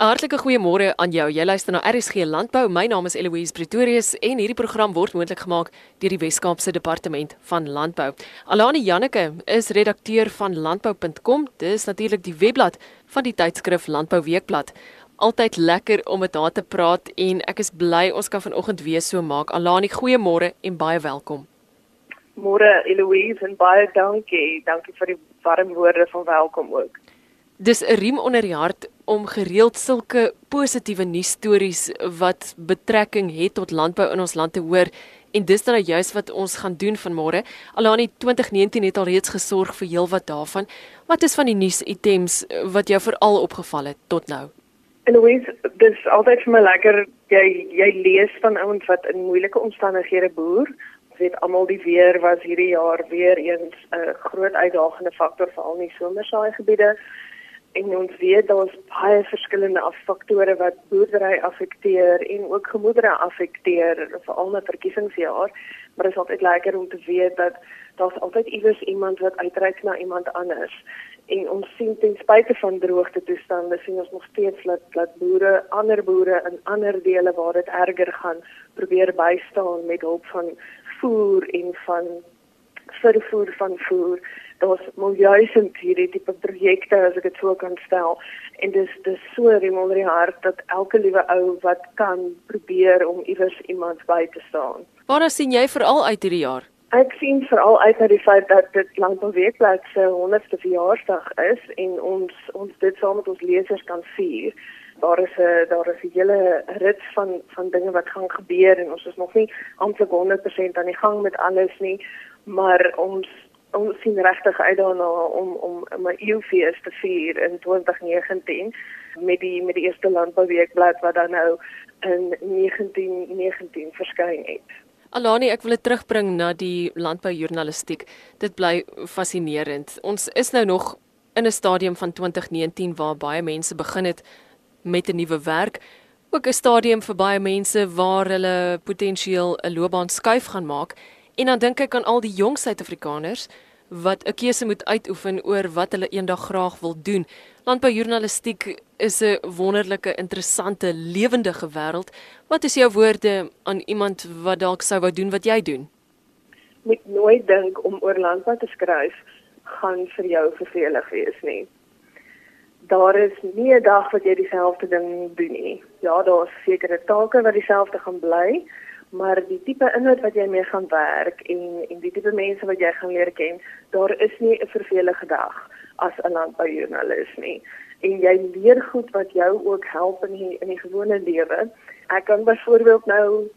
Hartlike goeiemôre aan jou. Jy luister na RSG Landbou. My naam is Eloise Pretorius en hierdie program word moontlik gemaak deur die Wes-Kaapse Departement van Landbou. Alani Janneke is redakteur van landbou.com. Dis natuurlik die webblad van die tydskrif Landbou Weekblad. Altyd lekker om met haar te praat en ek is bly ons kan vanoggend weer so maak. Alani, goeiemôre en baie welkom. Môre Eloise en baie dankie. Dankie vir die warm woorde van welkom ook. Dis 'n riem onder die hart om gereeld sulke positiewe nuusstories wat betrekking het tot landbou in ons land te hoor en dis dan nou juist wat ons gaan doen vanmôre. Alani 2019 het al reeds gesorg vir heelwat daarvan. Wat is van die nuusitems wat jou veral opgeval het tot nou? Louise, dis altyd vir my lekker jy jy lees van ouens wat in moeilike omstandighede boer. Ons weet almal die weer was hierdie jaar weer eens 'n uh, groot uitdagende faktor veral in die somersaai gebiede en ons weet daar's baie verskillende faktore wat boerdery affekteer en ook gemoedere affekteer veral na verkiesingsjaar. Maar dit is altyd lekker om te weet dat daar's altyd iewers iemand wat uitreik na iemand anders. En ons sien ten spyte van droogte toestande sien ons nog steeds dat dat boere ander boere in ander dele waar dit erger gaan probeer bystaan met hulp van voer en van vervoer van voer daar's miljoene hierdie tipe projekte as ek dit sou kan stel en dis dis so remonder die hart dat elke liewe ou wat kan probeer om iewers iemand by te staan. Waar sien jy veral uit hierdie jaar? Ek sien veral uit na die feit dat dit landbouweekblad se 100ste verjaarsdag is en ons ons dit saam met ons lesers kan vier. Daar is 'n daar is 'n hele rits van van dinge wat gaan gebeur en ons is nog nie amptelik 100% aan die gang met alles nie, maar ons ons sien regtig uit daarna om om 'n eeufees te vier in 2019 met die met die eerste landbouweekblad wat dan nou in 1919 verskyn het. Alani, ek wil dit terugbring na die landboujoernalistiek. Dit bly fascinerend. Ons is nou nog in 'n stadium van 2019 waar baie mense begin het met 'n nuwe werk. Ook 'n stadium vir baie mense waar hulle potensieel 'n loopbaan skuif gaan maak. En dan dink ek aan al die jong Suid-Afrikaners wat 'n keuse moet uitoefen oor wat hulle eendag graag wil doen. Landboujoernalistiek is 'n wonderlike, interessante, lewendige wêreld. Wat is jou woorde aan iemand wat dalk sou wou doen wat jy doen? Moet nooit dink om oor landbou te skryf gaan vir jou vervelig wees nie. Daar is nie 'n dag wat jy dieselfde ding doen nie. Ja, daar's sekere take wat dieselfde gaan bly, maar die tipe inhoud wat jy mee gaan werk en en die tipe mense wat jy gaan leer ken, daar is nie 'n vervelige dag as 'n landboujoernalis nie. En jy leer goed wat jou ook help in die, in die gewone lewe. Ek kan byvoorbeeld nou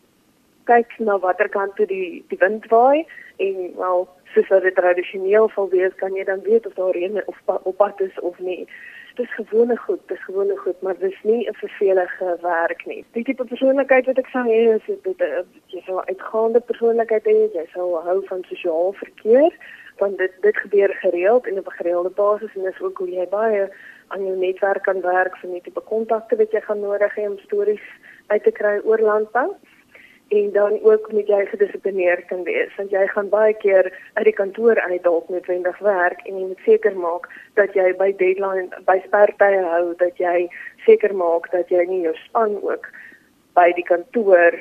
kyk na watter kant toe die die wind waai en wel soos wat dit tradisioneel sal wees, kan jy dan weet of daar reën of op pad is of nie dis gewone goed, dis gewone goed, maar dis nie 'n vervelige werk nie. Die tipe persoonlikheid wat ek sou hê is dit jy sou uitgaande persoonlikheid hê, jy sou hou van sosiaal verkeer, want dit dit gebeur gereeld en op 'n gereelde basis en dis ook hoe jy baie aan jou netwerk kan werk vir net tipe kontakte wat jy gaan nodig hê om stories uit te kry oor landbou en dan ook moet jy gedissiplineerd kan wees want jy gaan baie keer uit die kantoor uit dalk noodwendig werk en jy moet seker maak dat jy by deadline by spertye hou dat jy seker maak dat jy nie jou span ook by die kantoor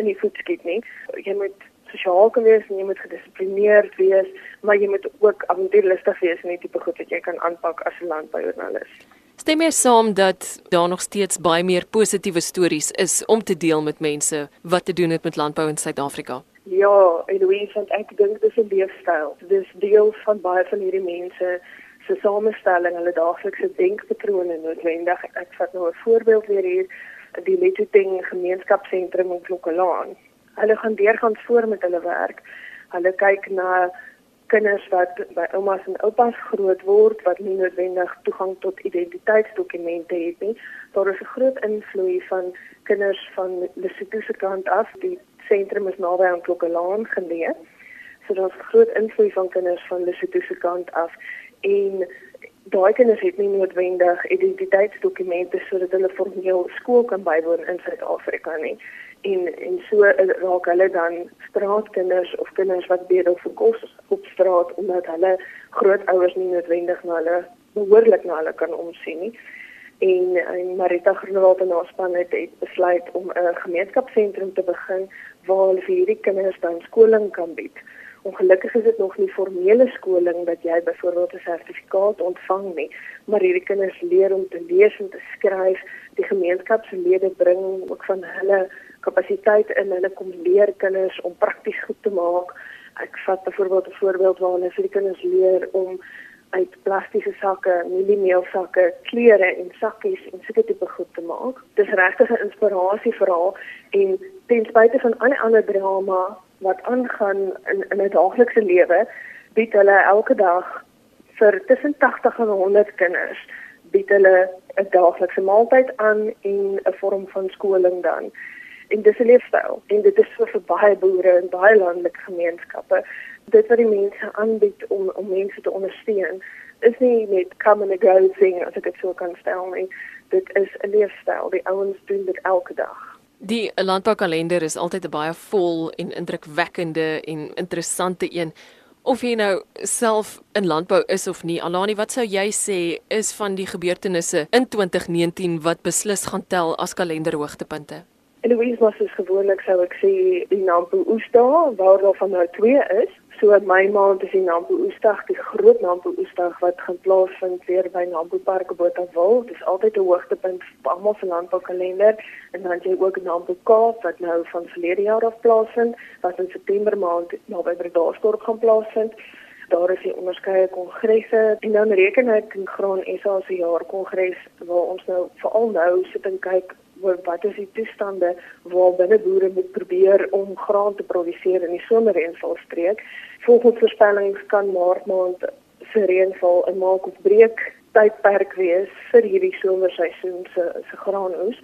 in die voet skiet nie. Jy moet sosiaal kan wees en jy moet gedissiplineerd wees maar jy moet ook avontuurlustig wees en die tipe goed wat jy kan aanpak as 'n landboujoernalis Stem jy saam dat daar nog steeds baie meer positiewe stories is om te deel met mense wat te doen het met landbou in Suid-Afrika? Ja, Eloise, ek dink dit is 'n leefstyl. Dit is deel van baie van hierdie mense se samestelling, hulle daaglikse denkpatrone noodwendig. Ek vat nou 'n voorbeeld weer hier, die Letting Gemeenskapsentrum in Klokkelaan. Hulle gaan deurgaan voor met hulle werk. Hulle kyk na kinders wat by oumas en oupas groot word wat nie noodwendig toegang tot identiteitsdokumente het nie. Daar is 'n groot invloed van kinders van Lesotho se kant af. Die sentrum is naby aan Klokkelaan geleë. So daar's groot invloed van kinders van Lesotho se kant af en daai kinders het nie noodwendig identiteitsdokumente sodat hulle formeel skool kan bywoon in Suid-Afrika nie en en so raak hulle dan straatkinders of kinders wat bedel vir kos op straat omdat hulle grootouers nie noodwendig na hulle behoorlik na hulle kan omsien nie en en Marita Groenewald en haar span het, het besluit om 'n gemeenskapsentrum te begin waar hulle vir hierdie kinders dan skoling kan bied. Ongelukkig is dit nog nie formele skoling dat jy byvoorbeeld 'n sertifikaat ontvang nie, maar hierdie kinders leer om te lees en te skryf. Die gemeenskapslede bring ook van hulle kapasiteit in hulle kom leer kinders om prakties goed te maak. Ek vat byvoorbeeld 'n voorbeeld waar hulle vir die kinders leer om uit plastiese sakke, mieliemeelsakke, klere en sakkies en sulke tipe goed te maak. Dis regtig 'n inspirasieverhaal en ten spyte van al die ander drama wat aangaan in in 'n daaglikse lewe, bied hulle elke dag vir tussen 80 en 100 kinders bied hulle 'n daaglikse maaltyd aan en 'n vorm van skoling dan. En dis 'n leefstyl en dit is so vir baie boere en baie landelike gemeenskappe. Dit wat die mense aanbied om om mense te ondersteun is nie net come and go thing as ek dit sou kan stel nie. Dit is 'n leefstyl. Die ouens doen dit elke dag. Die landboukalender is altyd 'n baie vol en indrukwekkende en interessante een. Of jy nou self in landbou is of nie, Alani, wat sou jy sê is van die gebeurtenisse in 2019 wat beslis gaan tel as kalenderhoogtepunte? Eloise was is gewoonlik sou ek sê die Nampo Oesdag waar daar van nou twee is. So my maand is die Nampo Oesdag, die groot Nampo Oesdag wat gaan plaasvind weer by Nampo Park op Botawil. Dit is altyd 'n hoogtepunt vir almal se landboukalender en dan jy ook Nampo Kaap wat nou van verlede jaar af plaasvind, wat in September maand naby Bredasdorp gaan plaasvind. Daar is die onderskeie kongresse en dan reken ek in Graan SA se jaar kongres waar ons nou veral nou sit en kyk wat is die toestande waar binne boere moet probeer om graan te produseer in die somerreënvalstreek. Volgens voorspellings kan maart maand se reënval 'n maak of breek tydperk wees vir hierdie somerseisoen se se graanoes.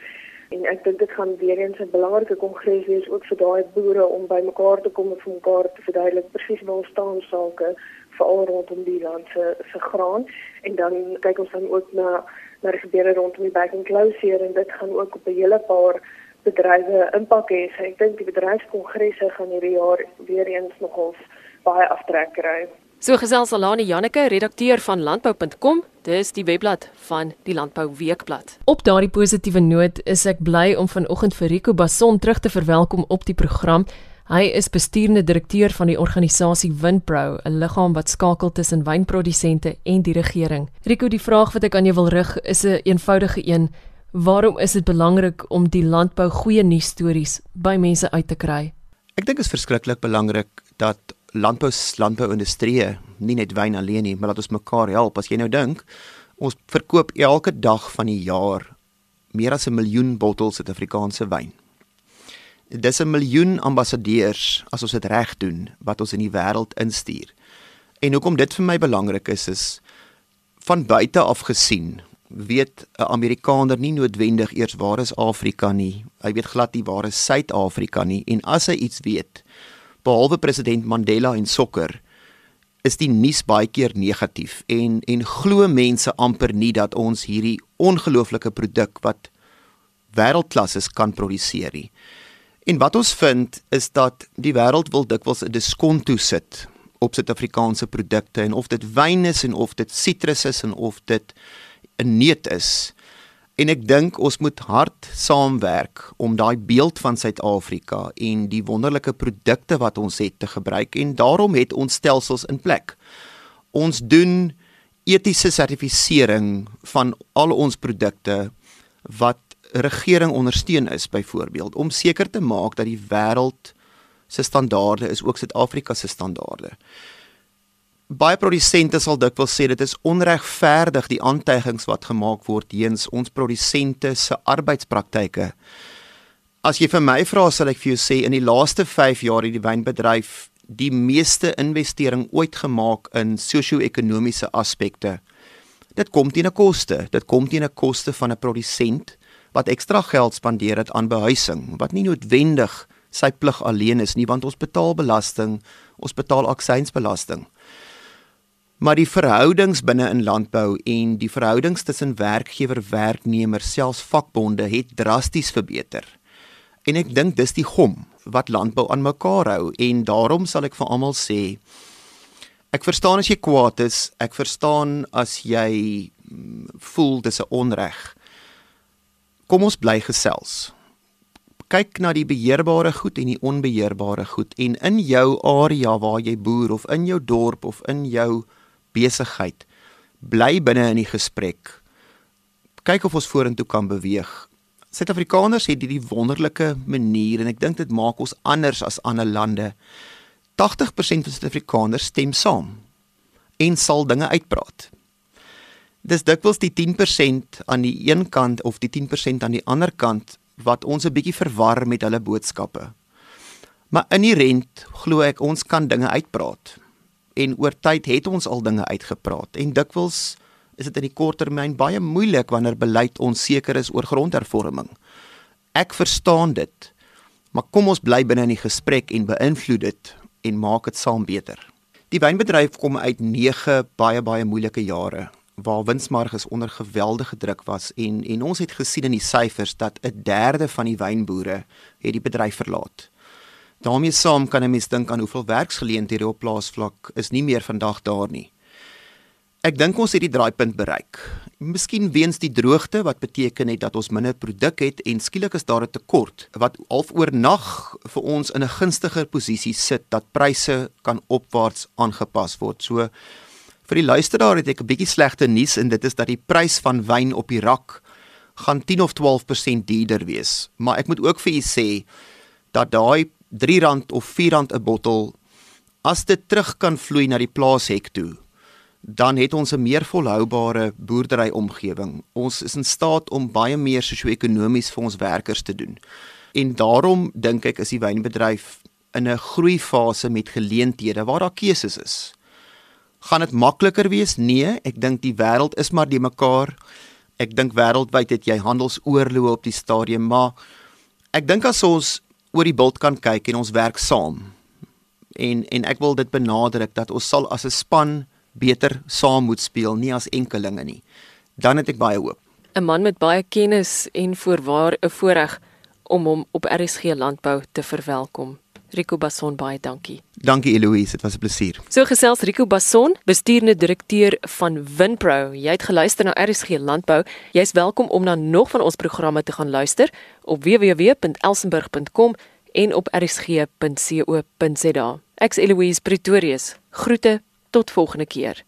En ek dink dit gaan weer eens 'n belangrike kongres wees ook vir daai boere om bymekaar te kom en vir mekaar te verduidelik presies waar staan sake veral rondom die land se se graan en dan kyk ons dan ook na na die gebeure rondom die back and closure en dit gaan ook op 'n hele paar bedrywe impak hê. So ek dink die bedryfskongresse gaan hierdie jaar weer eens nogals baie aftrek kry. So gesels Alani Janneke, redakteur van landbou.com, dis die webblad van die Landbou Weekblad. Op daardie positiewe noot is ek bly om vanoggend vir Rico Bason terug te verwelkom op die program. Hy is bestuurende direkteur van die organisasie Windpro, 'n liggaam wat skakel tussen wynprodusente en die regering. Rico, die vraag wat ek aan jou wil rig is 'n een eenvoudige een. Waarom is dit belangrik om die landbou goeie nuusstories by mense uit te kry? Ek dink dit is verskriklik belangrik dat landbou landbouindustrie nie net wyn alleen nie, maar dat ons mekaar help. As jy nou dink, ons verkoop elke dag van die jaar meer as 'n miljoen bottels Suid-Afrikaanse wyn. Dis 'n miljoen ambassadeurs as ons dit reg doen wat ons in die wêreld instuur. En hoekom dit vir my belangrik is is van buite af gesien weet 'n Amerikaner nie noodwendig eers waar is Afrika nie. Hy weet glad nie waar is Suid-Afrika nie en as hy iets weet behalwe president Mandela en sokker is die nuus baie keer negatief en en glo mense amper nie dat ons hierdie ongelooflike produk wat wêreldklas is kan produseer nie. En wat ons vind is dat die wêreld wil dikwels 'n diskonto sit op Suid-Afrikaanse produkte en of dit wyn is en of dit sitrus is en of dit 'n neut is. En ek dink ons moet hard saamwerk om daai beeld van Suid-Afrika en die wonderlike produkte wat ons het te gebruik en daarom het ons stelsels in plek. Ons doen etiese sertifisering van al ons produkte wat regering ondersteun is byvoorbeeld om seker te maak dat die wêreld se standaarde is ook Suid-Afrika se standaarde. Baie produsente sal dikwels sê dit is onregverdig die aantuigings wat gemaak word teens ons produsente se arbeidspraktyke. As jy vir my vra sal ek vir jou sê in die laaste 5 jaar het die wynbedryf die meeste investering ooit gemaak in sosio-ekonomiese aspekte. Dit kom teen 'n koste. Dit kom teen 'n koste van 'n produsent wat ekstra geld spandeer het aan behuising wat nie noodwendig sy plig alleen is nie want ons betaal belasting, ons betaal aksiesbelasting. Maar die verhoudings binne in landbou en die verhoudings tussen werkgewer, werknemer, selfs vakbonde het drasties verbeter. En ek dink dis die gom wat landbou aan mekaar hou en daarom sal ek vir almal sê ek verstaan as jy kwaad is, ek verstaan as jy mm, voel dis 'n onreg. Kom ons bly gesels. Kyk na die beheerbare goed en die onbeheerbare goed en in jou area waar jy boer of in jou dorp of in jou besigheid bly binne in die gesprek. Kyk of ons vorentoe kan beweeg. Suid-Afrikaners het hierdie wonderlike manier en ek dink dit maak ons anders as ander lande. 80% van Suid-Afrikaners stem saam en sal dinge uitpraat. Dis dikwels die 10% aan die een kant of die 10% aan die ander kant wat ons 'n bietjie verwar met hulle boodskappe. Maar inherent glo ek ons kan dinge uitpraat en oor tyd het ons al dinge uitgepraat en dikwels is dit in die korttermyn baie moeilik wanneer beleid onseker is oor grondhervorming. Ek verstaan dit. Maar kom ons bly binne in die gesprek en beïnvloed dit en maak dit saam beter. Die wynbedryf kom uit 9 baie baie moeilike jare waar winsmarges onder geweldige druk was en en ons het gesien in die syfers dat 'n derde van die wynboere het die bedryf verlaat daarmee saam kan 'n mens dink aan hoeveel werksgeleenthede op plaasvlak is nie meer vandag daar nie. Ek dink ons het die draaipunt bereik. Miskien weens die droogte wat beteken het dat ons minder produk het en skielik is daar 'n tekort wat half oornag vir ons in 'n gunstiger posisie sit dat pryse kan opwaarts aangepas word. So vir die luisteraar het ek 'n bietjie slegte nuus en dit is dat die prys van wyn op die rak gaan 10 of 12% duurder wees. Maar ek moet ook vir u sê dat daai R3 of R4 'n bottel as dit terug kan vloei na die plaashek toe dan het ons 'n meer volhoubare boerdery omgewing. Ons is in staat om baie meer sosio-ekonomies vir ons werkers te doen. En daarom dink ek is die wynbedryf in 'n groeifase met geleenthede waar daar keuses is. Gaan dit makliker wees? Nee, ek dink die wêreld is maar die mekaar. Ek dink wêreldwyd het jy handelsoorloë op die stadium, maar ek dink as ons oor die bult kan kyk en ons werk saam. En en ek wil dit benadruk dat ons sal as 'n span beter saam moet speel, nie as enkelinge nie. Dan het ek baie hoop. 'n Man met baie kennis en voorwaar 'n voorreg om hom op RSG landbou te verwelkom. Rico Basson baie dankie. Dankie Eloise, dit was 'n plesier. So gesels Rico Basson, bestuurende direkteur van Winpro. Jy het geluister na RSG Landbou. Jy's welkom om na nog van ons programme te gaan luister op www.elsenburg.com en op rsg.co.za. Ek's Eloise Pretorius. Groete tot volgende keer.